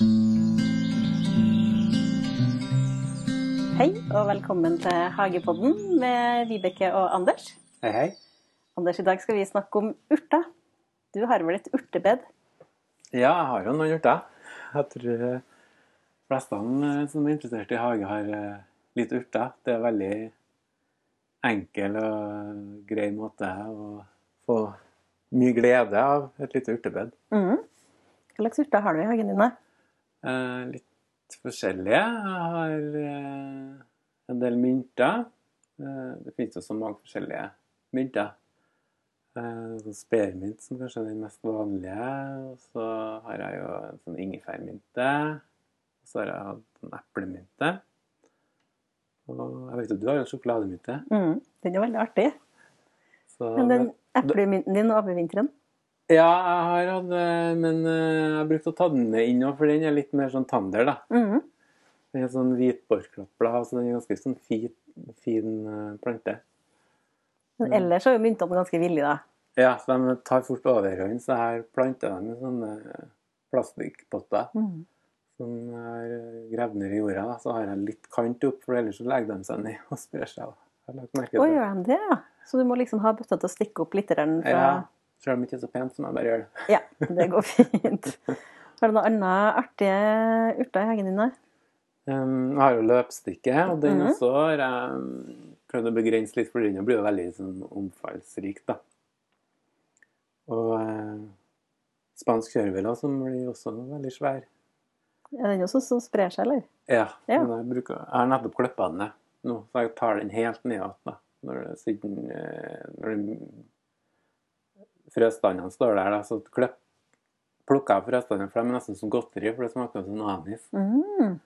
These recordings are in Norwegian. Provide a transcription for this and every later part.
Hei og velkommen til Hagepodden med Vibeke og Anders. Hei, hei. Anders, i dag skal vi snakke om urter. Du har vel et urtebed? Ja, jeg har jo noen urter. Jeg tror de fleste eh, som er interessert i hage, har eh, litt urter. Det er veldig enkel og grei måte å få mye glede av et lite urtebed. Mm. Hva slags urter har du i hagen din? da? Eh, litt forskjellige. Jeg har eh, en del mynter. Eh, det finnes jo så mange forskjellige mynter. Eh, så Spermynt som kanskje er den mest vanlige. Og så har jeg jo en sånn ingefærmynte. Og så har jeg hatt en eplemynte. Og jeg vet jo, du har jo en sjokolademynte. Mm, Den er veldig artig. Så, Men den eplemynten din over vinteren? Ja, jeg har hatt eh, Men eh, jeg har brukt å ta den med inn òg, for den er litt mer sånn tander, da. Mhm. Den er sånn hvitborklappblad, så den er ganske sånn fin, fin eh, plante. Men ellers er jo myntene ganske villige, da. Ja, så de tar fort overhånd, så her planter de i sånne plastikkpotter Mm. som er gravd ned i jorda. Da. Så har jeg litt kant opp, for ellers så legger de seg ned og sprer seg. Jeg har lagt merke til det. gjør de det, ja? Så du må liksom ha bøtta til å stikke opp litt fra Ja, selv om det ikke er så pent, så må jeg bare gjøre det. Ja, det går fint. Har du noen andre artige urter i hagen din? da? Um, jeg har jo løpstikke, og den Mhm. også har jeg um, prøvd å begrense litt, for den blir jo veldig sånn, omfallsrik. da. Og eh, spansk kjørevilla, som blir også veldig svær. Er den også som sprer seg, eller? Ja, Ja. men jeg, bruker, jeg har nettopp klippa den ned nå, så jeg tar den helt ned igjen. Når, det, siden, eh, når den frøstandene står der, da, så klipp, plukker jeg frøstandene, for de er nesten som godteri, for det smaker som anis. Mm.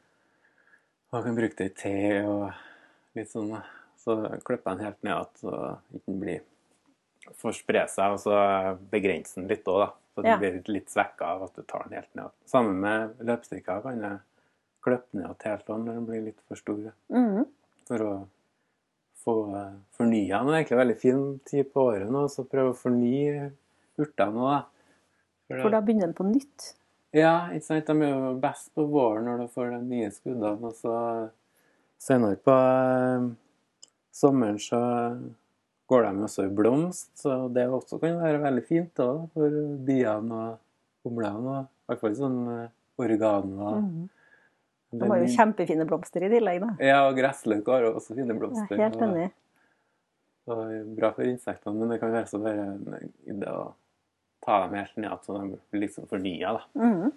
Og jeg kan bruke det i te og litt sånn. Så klipper jeg den helt ned igjen, så ikke den blir får spre seg, og så begrenser den litt òg, da. Så den Ja. blir litt, svekka av at du tar den helt ned. Sammen med løpstikka kan jeg klippe ned igjen helt når den blir litt for stor. Mm. For å få uh, fornya den. Det er egentlig en veldig fin tid på året nå, så prøve å fornye urtene nå, da. For For da begynner den på nytt. ja, ikke sant? De er jo best på våren når du får de nye skuddene. Og så senere på eh, sommeren så går de også i blomst. Så det også kan være veldig fint da, for biene og humlene. og I hvert fall sånn eh, oregano. Mm. De har jo kjempefine blomster i tillegg, da. Ja, og gressløk har også fine Jeg blomster. er helt enig. og bra for insektene, men det kan være så bare en idé å ta dem helt ned så de blir liksom fornya. da. Mm.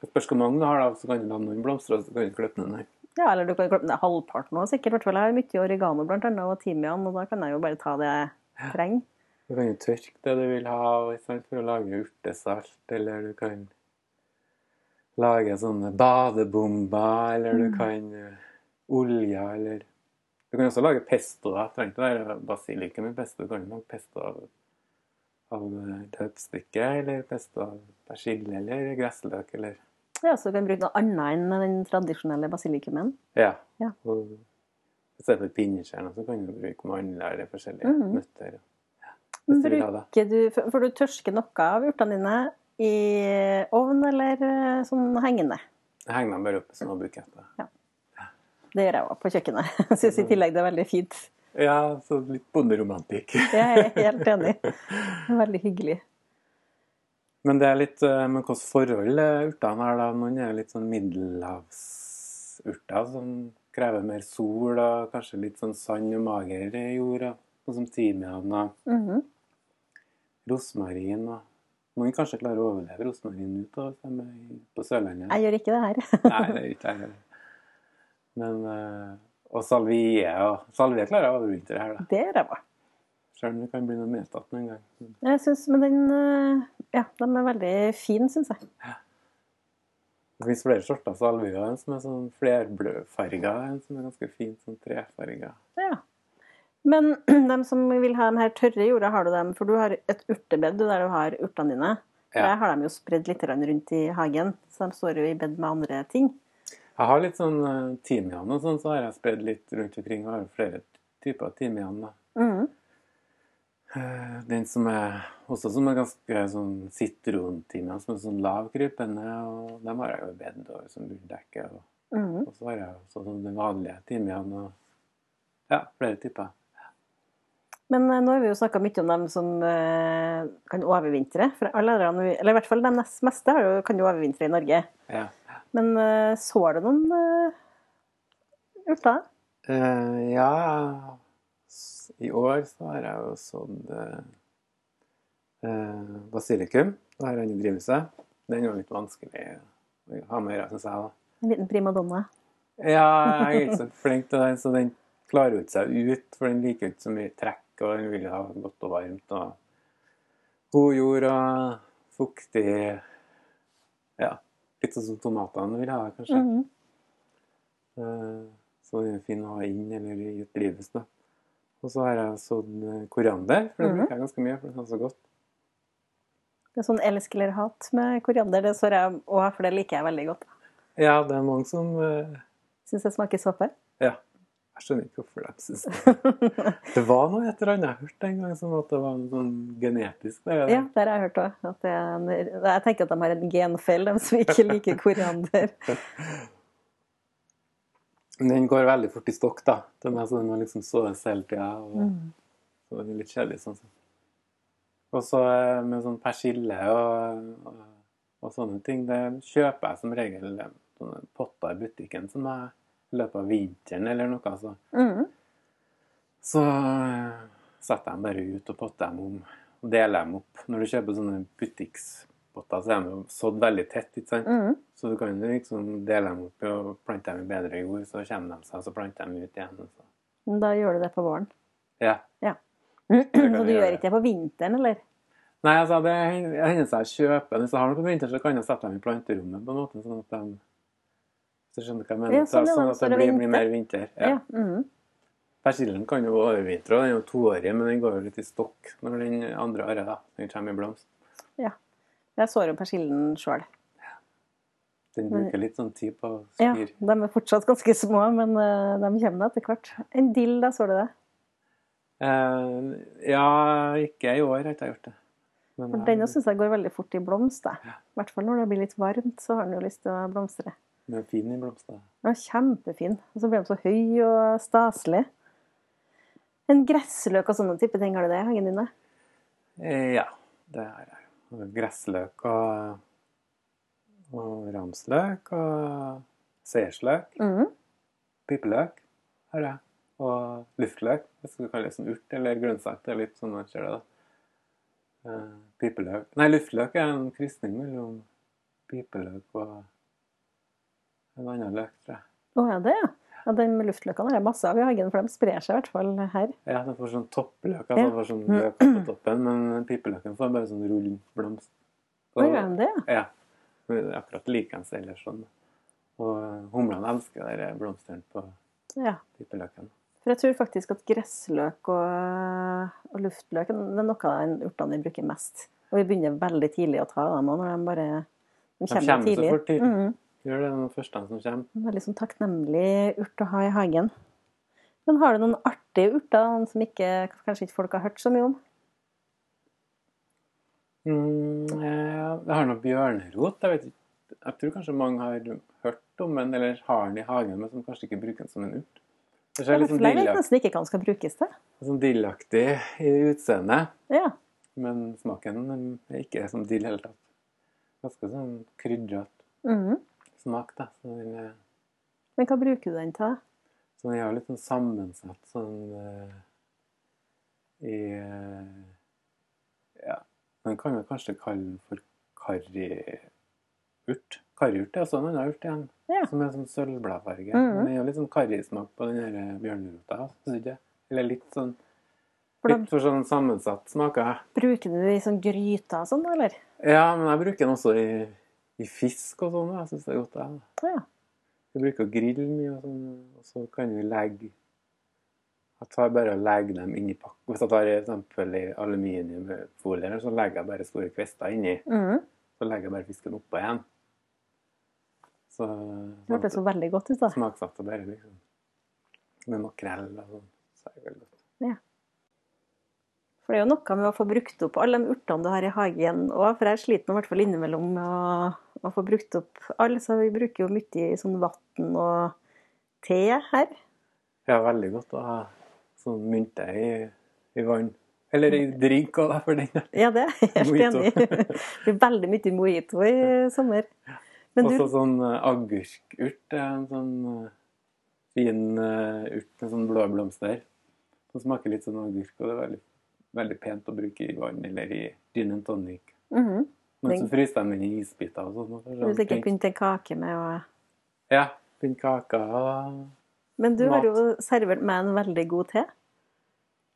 Det spørs hvor mange du har, da, så kan du ha noen blomster, og så kan du klippe ned. Ja, eller du kan klippe ned halvparten òg, sikkert. I hvert fall jeg har mye oregano blant annet, og timian, og da kan jeg jo bare ta det jeg trenger. Du kan jo tørke det du vil ha for å lage urtesalt, eller du kan lage sånne badebomber, eller du Mm. kan uh, olje, eller Du kan også lage pesto. da. Trenger ikke være basilikum i pesto. Du kan lage pesto av, av eh, eller pesto av persille, eller gressløk, eller Ja, så du kan bruke noe annet enn den tradisjonelle basilikumen. Ja. Ja. Og I stedet for pinnekjerner så kan du bruke mandler eller forskjellige Mhm. nøtter. Ja. Bruker du, for du tørsker noe av urtene dine i ovn eller eh, sånn hengende? Hengende bare opp i små Ja. Det gjør jeg òg på kjøkkenet. Syns i tillegg det er veldig fint. Ja, så litt bonderomantikk. Jeg er helt enig. Veldig hyggelig. Men det er litt eh, Men hvilket forhold urtene har, da? Noen er litt sånn middelhavsurter som krever mer sol og kanskje litt sånn sand og mager jord. og Sånn som timian og Mhm. rosmarin. og Noen kanskje klarer å overleve rosmarin ut er på Sørlandet. Jeg gjør ikke det her. Nei, det gjør ikke jeg heller. Men eh, Og salvie. Og salvie klarer å overvintre her, da. Det gjør jeg Sjøl om det kan bli noe medtatt noen gang. Jeg synes, men den eh, Ja, de er veldig fine, syns jeg. Det finnes flere sorter salvie. En som er sånn flerfarga, en som er ganske fin, sånn trefarga. Ja. Men de som vil ha de her tørre jorda, har du dem? For du har et urtebed der du har urtene dine. Ja. Jeg har dem jo spredd litt rundt i hagen, så de står jo i bed med andre ting. Jeg har litt sånn uh, timian og sånn, så har jeg spredd litt rundt omkring. Og har flere typer timian. da. Mhm. Eh, Den som er også som er ganske sånn sitrontimian, som er sånn lavkrypende, og dem har jeg jo bedt over som bunndekke. Og, mm. og så har jeg også sånn den vanlige timian og ja, flere typer. Men eh, nå har vi jo snakka mye om dem som eh, kan overvintre. For alle andre, eller i hvert fall de nest meste kan jo overvintre i Norge. Ja. Men eh, så du noen uh, urter? Uh, ja I år så har jeg jo sådd eh, basilikum. Det har jeg drevet seg. Den jo litt vanskelig å ha med å gjøre, syns jeg. da. En liten primadonna. Ja, jeg er ikke så flink til den, så den klarer jo ikke seg ut. For den liker ikke så mye trekk, og den ville ha godt og varmt. og God jord og fuktig Ja, litt sånn som tomatene vil ha, kanskje. Mm -hmm. Så den er fin å ha inn eller i et drivhus. Og så har jeg sådd koriander, for det Mhm. bruker jeg ganske mye. for det er så godt. Det er sånn elsk eller hat med koriander. Det sår jeg òg, for det liker jeg veldig godt. Ja, det er mange som uh... Syns det smaker såpe. Ja. Jeg skjønner ikke hvorfor de syns det. Det var noe et eller annet jeg hørte en gang, som at det var noe sånn genetisk. der. Ja, det har jeg hørt òg. Jeg tenker at de har en genfeil, de som ikke liker koriander. Den går veldig fort i stokk, da. Den er sånn man liksom såes hele tida. Og Mm. så den er litt kjedelig sånn sett. Og så eh, med sånn persille og, og, og sånne ting, det kjøper jeg som regel eh, sånne potter i butikken som jeg løpet av vinteren eller noe. Så, mm. så eh, setter jeg dem bare ut og potter dem om og deler dem opp. Når du kjøper sånne butikkspotter, så er de sådd veldig tett, ikke sant? Mm. Så du kan liksom dele dem opp og plante dem i bedre jord, så kommer de seg, så planter de ut igjen. Så. Da gjør du det på våren. Ja. Så du gjør ikke det på vinteren, eller? Nei, altså, det hender seg jeg kjøper Hvis jeg har noe på vinteren, så kan jeg sette dem i planterommet på en måte, sånn at de Hvis du skjønner hva jeg mener? Ja, sånn, det, sånn at det blir, blir mer vinter. Ja. Ja. mhm. Persillen kan jo overvintre, den er jo toårig, men den går jo litt i stokk når den andre året da, den kommer i blomst. Ja. Jeg så jo persillen sjøl. Den bruker litt sånn tid på å Ja, de er fortsatt ganske små, men eh, de kommer etter hvert. En dill, da så du det? Eh, ja, ikke i år har jeg ikke gjort det. Men, For Den eh, syns jeg går veldig fort i blomst. da. I hvert fall når det blir litt varmt, så har den jo lyst til å blomstre. Den er fin i blomster. Er kjempefin. Og så blir de så høy og staselig. En gressløk og sånne type ting, har du det i hagen din? Eh, ja, det har jeg. Gressløk og, og ramsløk og seiersløk. Mhm. Pipeløk har jeg. Og luftløk. Hvis du kaller det sånn urt eller grønnsak. Det er litt sånn man ser det, da. Eh, Pipeløk Nei, luftløk er en krysning mellom pipeløk og en annen løk, tror jeg. Å, ja, det, ja. ja. Den med luftløkene har jeg masse av i hagen, for de sprer seg i hvert fall her. Ja, de får sånn toppløk. Altså ja. får sånn løk på toppen, men pipeløken får bare sånn rull blomst. Å, gjør de det? ja? Ja. Er Akkurat likeens ellers sånn. Og humlene elsker de der blomstene på Ja. pipeløken. For jeg tror faktisk at gressløk og, og luftløk det er noe av urtene vi bruker mest. Og vi begynner veldig tidlig å ta dem òg, når de bare de De kommer så fort tidlig. Mhm. Gjør det den første som kommer. En Veldig sånn takknemlig urt å ha i hagen. Men har du noen artige urter som ikke, kanskje ikke folk har hørt så mye om? Mm, jeg har noe bjørnerot. Jeg, vet jeg tror kanskje mange har hørt om den, eller har den i hagen, men som kanskje ikke bruker den som en urt. Det er litt sånn dillaktig. dillak- nesten ikke hva den skal brukes til. sånn dillaktig i utseendet, Ja. men smaken mm, er ikke som dill i det hele tatt. Ganske sånn krydret Mhm. Smak, da. Så den, er- Men hva bruker du den til? så den er jo litt sånn sammensatt sånn uh, i uh, Ja, man kan vi kanskje kalle den for karriurt. Karriurt er også en annen urt igjen, Ja. som er sånn sølvbladfarge. Mhm. Men det er jo litt sånn karrismak på den eh, bjørnerota, syns ikke? Eller litt sånn Litt for sånn sammensatt smaker. bruker du det i sånn gryter og sånn, eller? Ja, men jeg bruker den også i, i fisk og sånn. Jeg syns det er godt. Jeg, Ja. Vi bruker å grille mye, og sånn, og så kan vi legge Jeg tar bare og legger dem inni pakken. Hvis jeg tar i eksempel i aluminiumfolie, så legger jeg bare store kvister inni. Mm. Så legger jeg bare fisken oppå igjen. Så Det hørtes så veldig godt ut, da. smaksatt og bare liksom Med makrell og sånn. Så er det veldig godt. For det er jo noe med å få brukt opp alle de urtene du har i hagen òg, for jeg sliter nå i hvert fall innimellom med å, å få brukt opp alle, så vi bruker jo mye i sånn vann og te her. Ja, veldig godt å ha sånn mynte i, i vann. Eller i drink òg, for den. Ja, det er jeg helt enig i. Det blir veldig mye mojito i sommer. Men du, Også sånn eh, agurkurt. Det er en sånn eh, fin eh, urt med sånn blå blomster. Den smaker litt sånn agurk, og det er veldig, veldig pent å bruke i vann eller i gin and tonic. Mhm. Men så fryser de den i isbiter og sånn. du har sikkert begynt til kake med å Ja. Fin kake og Men du har jo servert meg en veldig god te.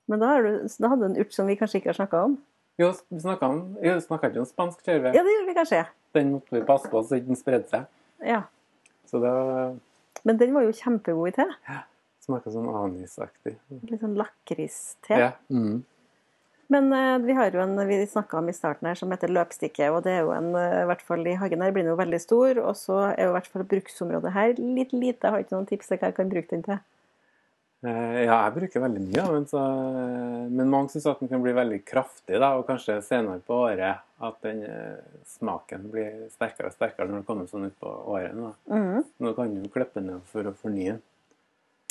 Men da, har du, da hadde du en urt som vi kanskje ikke har snakka om. Jo, vi snakka ikke om spansk kjørve. Ja, det gjorde vi kanskje. Den måtte vi passe på så ikke den spredde seg. Ja. Så det Men den var jo kjempegod i te. Ja. smaker sånn anisaktig. Litt sånn lakriste. Ja. Mm. Men uh, vi har jo en vi snakka om i starten her som heter løpstikke, og det er jo en uh, i hvert fall i hagen her blir den jo veldig stor. Og så er jo i hvert fall bruksområdet her litt lite. Jeg har ikke noen tips til hva jeg kan bruke den til. Eh, Ja, jeg bruker veldig mye av den, så, men mange syns at den kan bli veldig kraftig, da, og kanskje senere på året at den smaken blir sterkere og sterkere når den kommer sånn ut på året. Da. Mm. Nå kan du klippe den ned for å fornye den.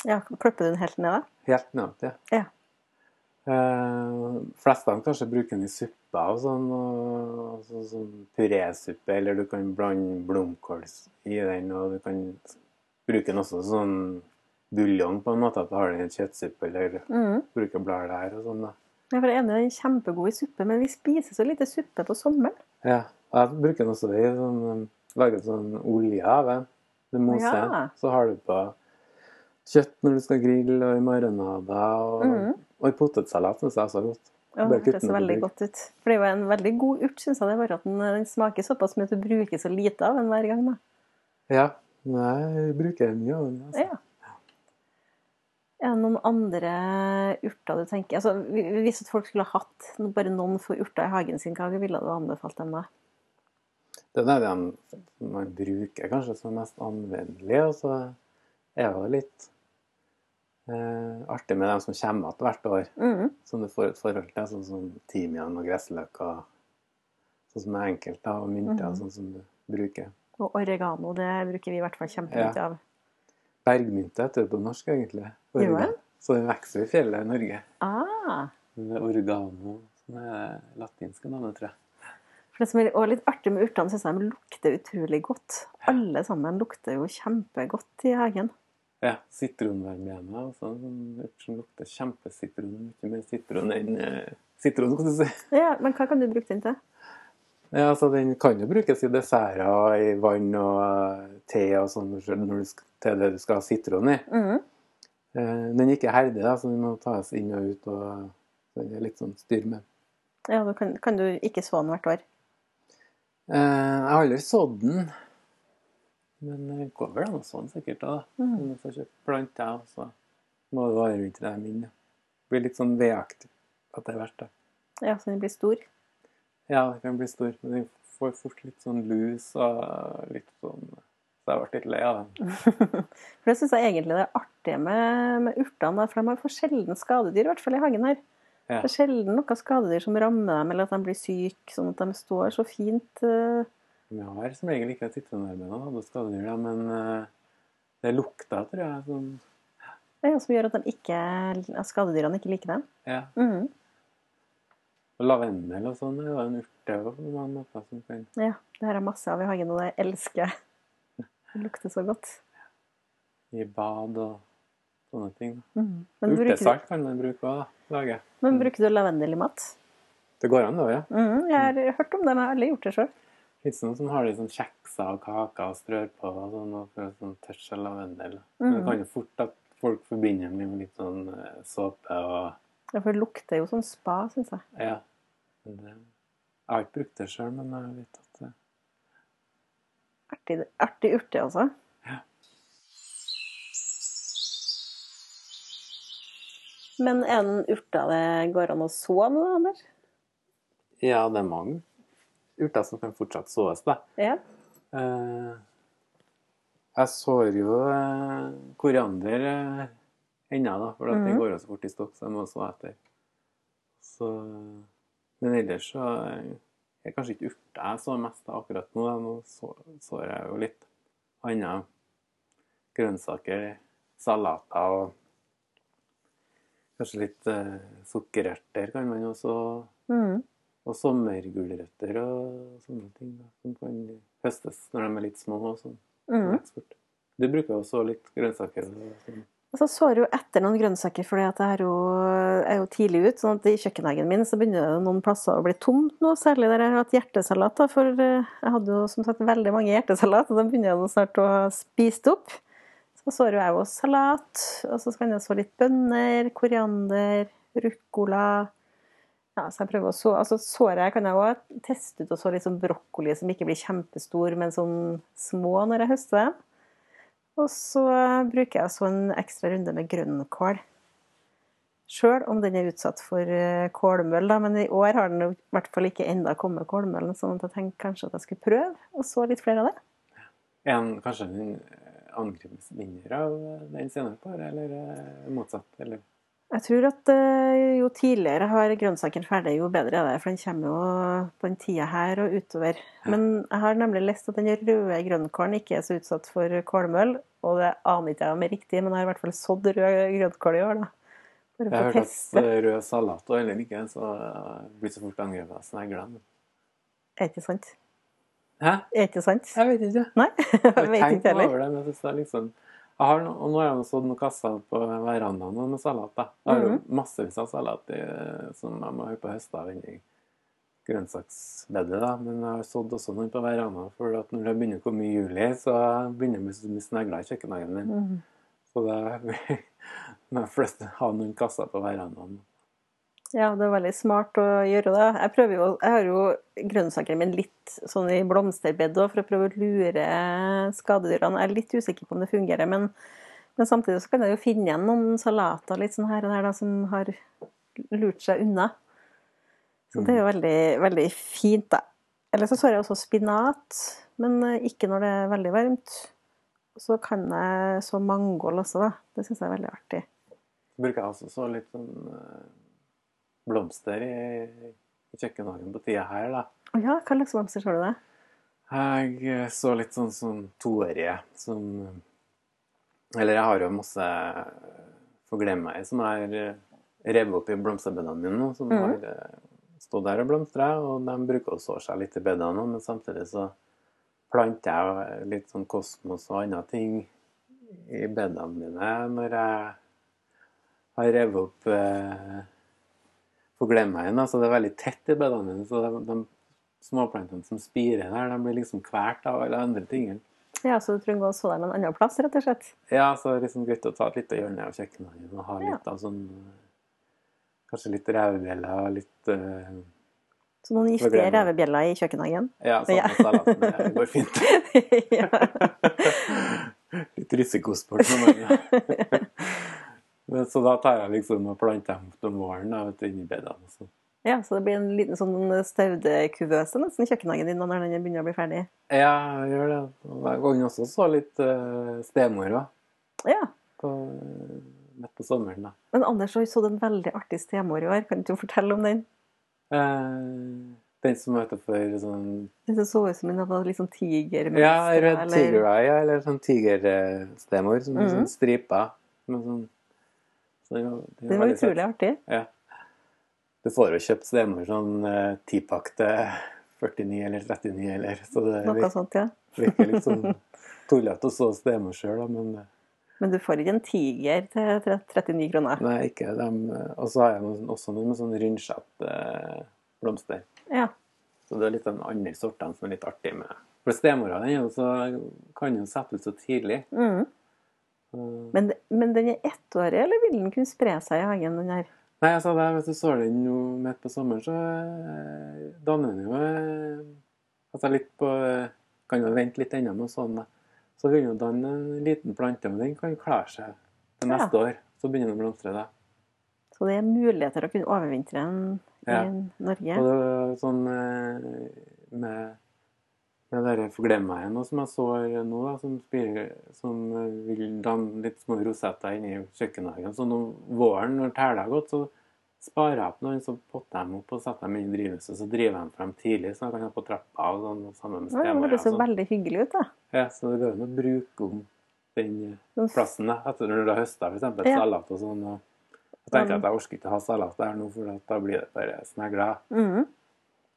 Ja, Klipper du den helt ned, da? Helt ned ja. Ja. Eh, flestene kanskje bruker den i suppe og sånn, og, så, sånn purésuppe, eller du kan blande blomkål i den, og du kan bruke den også sånn buljong på en måte, at du har den i en kjøttsuppe, eller mm. bruker blader der og sånn. da. Ja, for er enig, den er kjempegod i suppe, men vi spiser så lite suppe på sommeren. Ja, og jeg bruker den også i sånn, um, lager sånn olje av den. Du moser Ja. så har du på kjøtt når du skal grille, og i marinader, og, mm. og i potetsalat synes jeg også er godt. Ja, det høres veldig godt ut. For det er jo en veldig god urt, syns jeg. Det er bare at den, den smaker såpass mye at du bruker så lite av den hver gang. da. Ja, nei, jeg bruker mye av den. Altså. Ja. Er det noen andre urter du tenker altså, Hvis at folk skulle ha hatt bare noen få urter i hagen sin, hva ville du anbefalt dem da? Det er den man bruker kanskje som mest anvendelig, og så er det litt eh, artig med dem som kommer igjen hvert år. mm. som du får et forhold til, sånn som timian og gressløk sånn som er enkelt, da, og mynter, mm. sånn som du bruker. Og oregano, det bruker vi i hvert fall kjempemye Ja. av. Bergmynte heter det på norsk, egentlig. Gjør Orga. Så den vokser i fjellet i Norge. Ah, oregano som er latinske navnet, tror jeg. for Det som er også litt artig med urtene, syns jeg de lukter utrolig godt. Alle sammen lukter jo kjempegodt i hagen. Ja, Sitronvermene også. En sånn urt som lukter kjempesitron. Mye mer sitron enn eh, sitron, skal du si. Ja, Men hva kan du bruke den til? Ja, altså Den kan jo brukes i desserter, i vann og eh, te og sånn til det du skal ha sitron i. Mhm. Eh, Den er ikke herdig, da, så den må tas inn og ut. og Den er litt sånn styr med. Ja, da kan, kan du ikke så den hvert år? Eh, Jeg har aldri sådd den, men det går vel an sånn så sikkert. da. Mm. Du får kjøpt planter, og så må du vare rundt dem inn. Det blir litt sånn vedaktig at det er verdt det. Ja, så den blir stor? Ja, den kan bli stor, men den får fort litt sånn lus og litt sånn Så jeg ble litt lei av den. For det syns jeg egentlig det er artig med, med urtene, for de har for sjelden skadedyr, i hvert fall i hagen her. Ja. Det er sjelden noe skadedyr som rammer dem, eller at de blir syke, sånn at de står så fint. eh. Men jeg har som regel ikke sitronarmene og skadedyr, da, men eh, det lukta, tror jeg. Sånn, Det er jo som gjør at, ikke, skadedyrene ikke liker dem. ja. Mhm. Og lavendel og sånn er jo en urte på mange måter som kan Ja, det her er masse av i hagen, og det elsker. Det lukter så godt. I bad og sånne ting. Mm. Urtesalt kan man bruke òg. Lage. men bruker du lavendel i mat? Det går an, det òg, ja. Mm, Jeg har hørt om det, men jeg har aldri gjort det sjøl. Fins det noen som har liksom sånn kjekser og kaker og strør på og sånn, og får sånn touch av lavendel. Men det kan jo fort at folk forbinder med litt sånn eh, såpe og Ja, For det lukter jo som spa, syns jeg. Ja. Men det, jeg har ikke brukt det sjøl, men jeg vet at det Artig, artig urte, altså. Ja. Men er det en urter det går an å så nå, Anders? Ja, det er mange urter som kan fortsatt såes, da. Ja. Eh, jeg sår jo eh, koriander eh, ennå, da, for det Mhm. går jo så fort i stokk, så jeg må så etter. Så Men ellers så er jeg kanskje ikke urter jeg så mest av akkurat nå. da. Nå sår så jeg jo litt andre grønnsaker, salater og kanskje litt uh, sukkererter kan man også Mm. Og sommergulrøtter og sånne ting da, som kan høstes når de er litt små. og sånn. Mm. Du bruker også litt grønnsaker. og sånn. Og så sår jo etter noen grønnsaker, at jeg er jo, er jo tidlig ut. sånn at I kjøkkenhagen min så begynner det noen plasser å bli tomt nå, særlig der jeg har hatt hjertesalat. da, For eh, jeg hadde jo som sagt veldig mange hjertesalat, og de begynner jeg nå snart å ha spist opp. Så sår jo jeg jo salat, og så kan jeg så litt bønner, koriander, ruccola. Ja, så jeg prøver å så, altså sår jeg kan jeg også teste ut og så litt sånn brokkoli som ikke blir kjempestor, men sånn små når jeg høster dem. Og så bruker jeg så en ekstra runde med grønnkål. Sjøl om den er utsatt for eh, kålmøll, da. Men i år har den i hvert fall ikke enda kommet kålmøllen, sånn at jeg tenkte kanskje at jeg skulle prøve og så litt flere av det. Er han kanskje den angripes mindre av den senere på året, eller eh, motsatt? Eller? Jeg tror at eh, jo tidligere har grønnsaken ferdig, jo bedre er det. For den kommer jo på den tida her og utover. Men jeg har nemlig lest at den røde grønnkålen ikke er så utsatt for kålmøll. Og det aner ikke jeg om er riktig, men jeg har i hvert fall sådd rød grønnkål i år, da. Bare Jeg har hørt at eh, rød salat og heller ikke, så blir så fort angrepet av sneglene. Er ikke sant? Hæ? Er ikke sant? Jeg vet ikke. Nei, jeg vet ikke heller. Jeg over det, men jeg synes det er liksom jeg har, no- og nå har jeg sådd noen kasser på verandaen med salat. da. Jeg har jo Mhm. massevis av salat i, som jeg må ha på høste av inni grønnsaksbedet. da. Men jeg har sådd også noen på verandaen, for når det begynner å komme i juli, så begynner det å bli snegler i kjøkkenhagen min. Mhm. Så da må jeg flest ha noen kasser på verandaen. Ja, det er veldig smart å gjøre det. Jeg prøver jo, jeg har jo grønnsakene mine litt sånn i blomsterbed for å prøve å lure skadedyrene. Jeg er litt usikker på om det fungerer, men, men samtidig så kan jeg jo finne igjen noen salater litt sånn her og der da, som har lurt seg unna. Så det er jo veldig, veldig fint, da. Eller så sår jeg også spinat, men eh, ikke når det er veldig varmt. Så kan jeg så mangold også, da. Det syns jeg er veldig artig. Bruker jeg også så litt sånn eh, blomster i, i kjøkkenhagen på tida her, da. Å ja, hva slags blomster så du det? Jeg så litt sånn sånn toårige som Eller jeg har jo masse forglemmer som jeg har eh, revet opp i blomsterbedene mine nå, som mm. har eh, stått der og blomstra. Og de bruker å så seg litt i bedene men samtidig så planter jeg litt sånn kosmos og andre ting i bedene mine når jeg har revet opp eh, forglemmeren. Altså det er veldig tett i bedene mine, så de, de småplantene som spirer der, de blir liksom kvalt av alle andre tingene. Ja, så du trenger å så dem en annen plass, rett og slett? Ja, så er det liksom greit å ta et lite hjørne av kjøkkenhagen og ha Ja. litt av sånn Kanskje litt revebjeller og litt uh, Så noen giftige revebjeller i kjøkkenhagen? Ja, sånn Ja. salaten. Det går fint. litt risikosport for meg. Men Så da tar jeg liksom og planter dem om våren vet du, inni bedene. Så. sånn. ja, så det blir en liten sånn staudekuvøse nesten i kjøkkenhagen din når den begynner å bli ferdig? Ja, jeg gjør det. Og gang også så litt uh, stemor òg, Ja. midt på sommeren. da. Men Anders jo sådd en veldig artig stemor i år. Kan du fortelle om den? Uh... den som heter for sånn Den som så ut som en var sånn tigermønster? Ja, Red eller- Tiger Eye, eller sånn tigerstemor. Som Mhm. sånn striper. Med sånn, så det, den Den var utrolig artig. Ja. Du får jo kjøpt stemmer sånn eh, tipakk til 49 eller 39, eller så det Noe virker, sånt, ja. virker litt sånn tullete å så stemmer sjøl, men eh, Men du får ikke en tiger til 39 kroner. nei, ikke dem. eh, Og så har jeg noen, også noen med sånn rundskjett eh, blomster. Ja. Så det er litt den andre sortene som er litt artig med For stemora den kan jo settes ut så tidlig. Mm. Så- Men, men den er ettårig, eller vil den kunne spre seg i hagen? den her? Nei, jeg sa det, Hvis du sår den nå midt på sommeren, så eh, danner den jo eh, altså litt på eh, Kan jo vente litt ennå med sånn. da. Så vil den jo danne en liten plante, men den kan klare seg til Ja. neste år. Så begynner den å blomstre. da. Så det er muligheter å kunne overvintre den i Ja. Norge. Og det er sånn eh, med med den forglemmeien som jeg så nå, da, som, spirer, som eh, vil danne litt små rosetter inni kjøkkenhagen. Så når våren, når tæla har gått, så sparer jeg opp noen, så potter jeg dem opp og setter dem inn i drivhuset. Så driver jeg dem frem tidlig, så jeg kan ha på trappa og sånn, sammen med Ja, det stemora. høres og jo veldig hyggelig ut, da. Ja, så det går an å bruke om den eh, plassen da, etter når du har høsta f.eks. Ja. salat og sånn. og jeg tenker at jeg orker ikke å ha salat der nå, for da blir det bare snegler.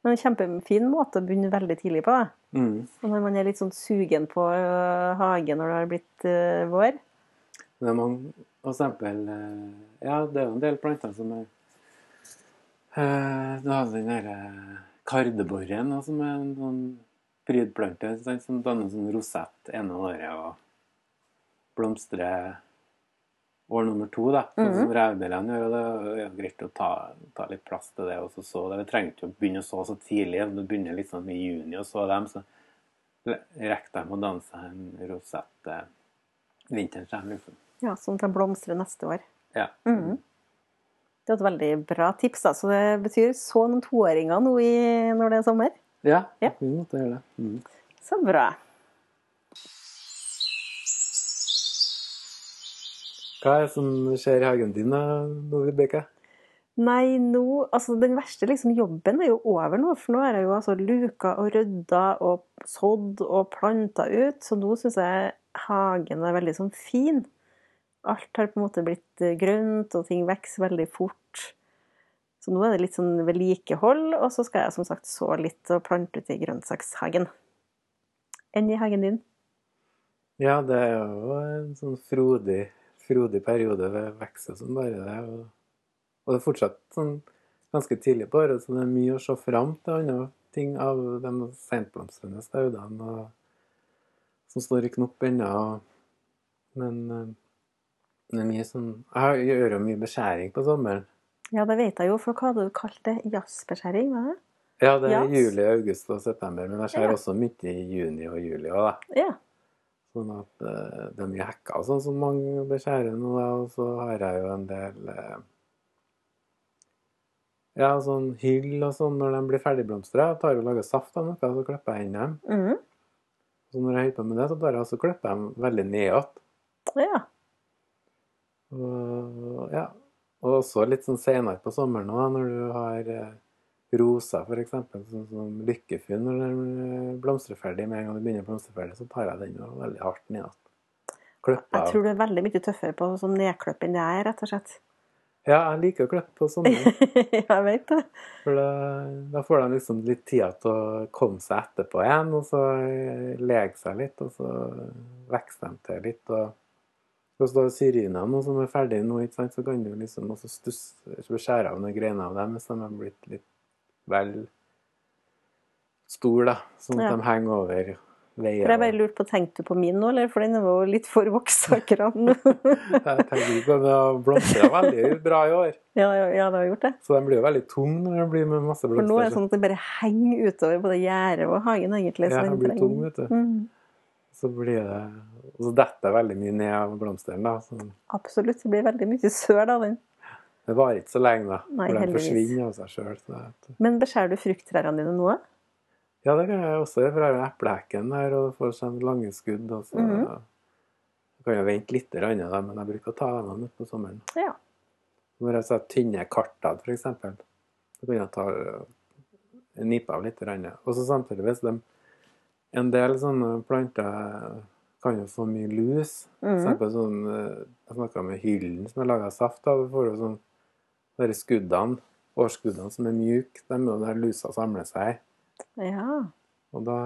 Mhm. En kjempefin måte å begynne veldig tidlig på. Mm. Og når man er litt sånn sugen på uh, hagen når det har blitt uh, vår. Det er mange, for eksempel eh, Ja, det er jo en del planter som er uh, Du har den derre kardeborren, som er en sånn prydplante som danner sånn rosett ene året og blomstrer år nummer to, da. Sånn som revbellene gjør. og Det er greit å ta, ta litt plass til det. og så så det. Vi trenger ikke å begynne å så så tidlig. Du begynner litt sånn i juni å så dem, så rekker de å danse en rosett vinteren kommer, liksom. Ja, Sånn at de blomstrer neste år. Ja. Mhm. Det er et veldig bra tips. da, Så det betyr så noen toåringer nå i, når det er sommer. Ja, Ja. vi måtte gjøre det. Mm. Så bra. Hva er det som skjer i hagen din nå, Vibeke? Nei, nå Altså, den verste liksom, jobben er jo over nå. For nå har jeg jo altså luka og rydda og sådd og planta ut. Så nå syns jeg hagen er veldig sånn fin. Alt har på en måte blitt eh, grønt, og ting vokser veldig fort. Så nå er det litt sånn vedlikehold, og så skal jeg som sagt så litt og plante ut i grønnsakshagen. Enn i hagen din? Ja, det er jo en sånn frodig, frodig periode ved vekst som bare det. Og, og det er fortsatt sånn ganske tidlig på året, så det er mye å se fram til andre ting av de sentblomstrende staudene og- som står i knopp ennå. Men eh, det er mye sånn Jeg gjør jo mye beskjæring på sommeren. Ja, det vet jeg jo, for hva hadde du kalt det? Jazzbeskjæring, var det? Ja, det er yes. juli, august og september, men jeg ser Ja. også mye i juni og juli òg, da. Ja. Sånn at eh, det er mye hacka, og sånn som mange beskjærer nå. Og så har jeg jo en del eh, Ja, sånn hyll og sånn når de blir ferdigblomstra. Jeg tar og lager saft av noe, så klipper jeg inn dem. Mhm. Så når jeg holder på med det, så bare jeg klipper jeg dem veldig ned ja. Og ja. Og også litt sånn senere på sommeren òg, når du har eh, rosa f.eks., sånn som lykkefyll. Når den eh, blomstrer ferdig, med en gang det begynner å blomstre ferdig, så tar jeg den jo veldig hardt ned igjen. Jeg tror du er veldig mye tøffere på sånn nedkløpp enn jeg er, rett og slett. Ja, jeg liker å klippe på sånne. jeg vet det. For da, da får de liksom litt tid til å komme seg etterpå igjen, og så leke seg litt, og så vokser de til litt. og hvis du har syrinene som er ferdige nå, så kan du liksom også stusse, skjære av noen greiner av dem hvis de har blitt litt vel stor, da. Sånn at Ja. de henger over veier. For jeg bare lurte på, Tenkte du på min nå, eller? For den er jo litt for vokst akkurat nå. Jeg tenker ikke på den blomstret veldig bra i år. ja, ja, ja, det har gjort det. Så den blir jo veldig tung når den blir med masse For nå er det sånn at det bare henger utover både gjerdet og hagen, egentlig. Så ja, den blir trenger- tung, vet du. Mm, Så blir det Og så detter veldig mye ned av blomsteren, da. Så absolutt. Det blir veldig mye søl av den. Det varer ikke så lenge, da. Nei, for de forsvinner av seg sjøl. Men beskjærer du frukttrærne dine nå? Ja, det kan jeg også gjøre, for jeg har eplehekken der og får sånn lange skudd. Og så Mhm. kan jeg vente litt, da, men jeg bruker å ta dem ut på sommeren. Ja. Når jeg setter tynne karter, f.eks., så kan jeg ta nipe av litt. Og så samtidig, hvis de En del sånne planter kan jo få mye lus. For -hmm. sånn eh, Jeg snakka med hyllen som er laga av saft. Du får jo sånn de skuddene, årsskuddene som er mjuke, de er jo der lusa samler seg. ja. Og da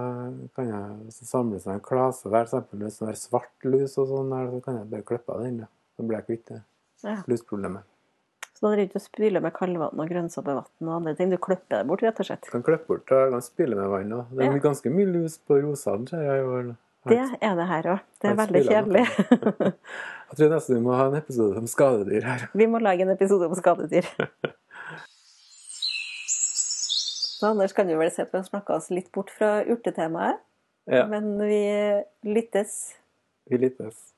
kan jeg, samler seg en klase der, eksempel hvis det er svart lus og sånn der, så kan jeg bare klippe av den. da. Så blir jeg kvitt det ja. lusproblemet. Så da driver du ikke og spyler med kaldvann og grønnsåpevann og andre ting? Du klipper det bort, rett og slett? Kan klippe bort og kan spyle med vann òg. Det er Ja. ganske mye lus på rosene, ser jeg i år. Det er det her òg. Det er veldig kjedelig. Jeg tror nesten vi må ha en episode om skadedyr her. Vi må lage en episode om skadedyr. Så Anders kan jo vel si at vi har snakka oss litt bort fra urtetemaet, Ja, men vi lyttes. vi lyttes.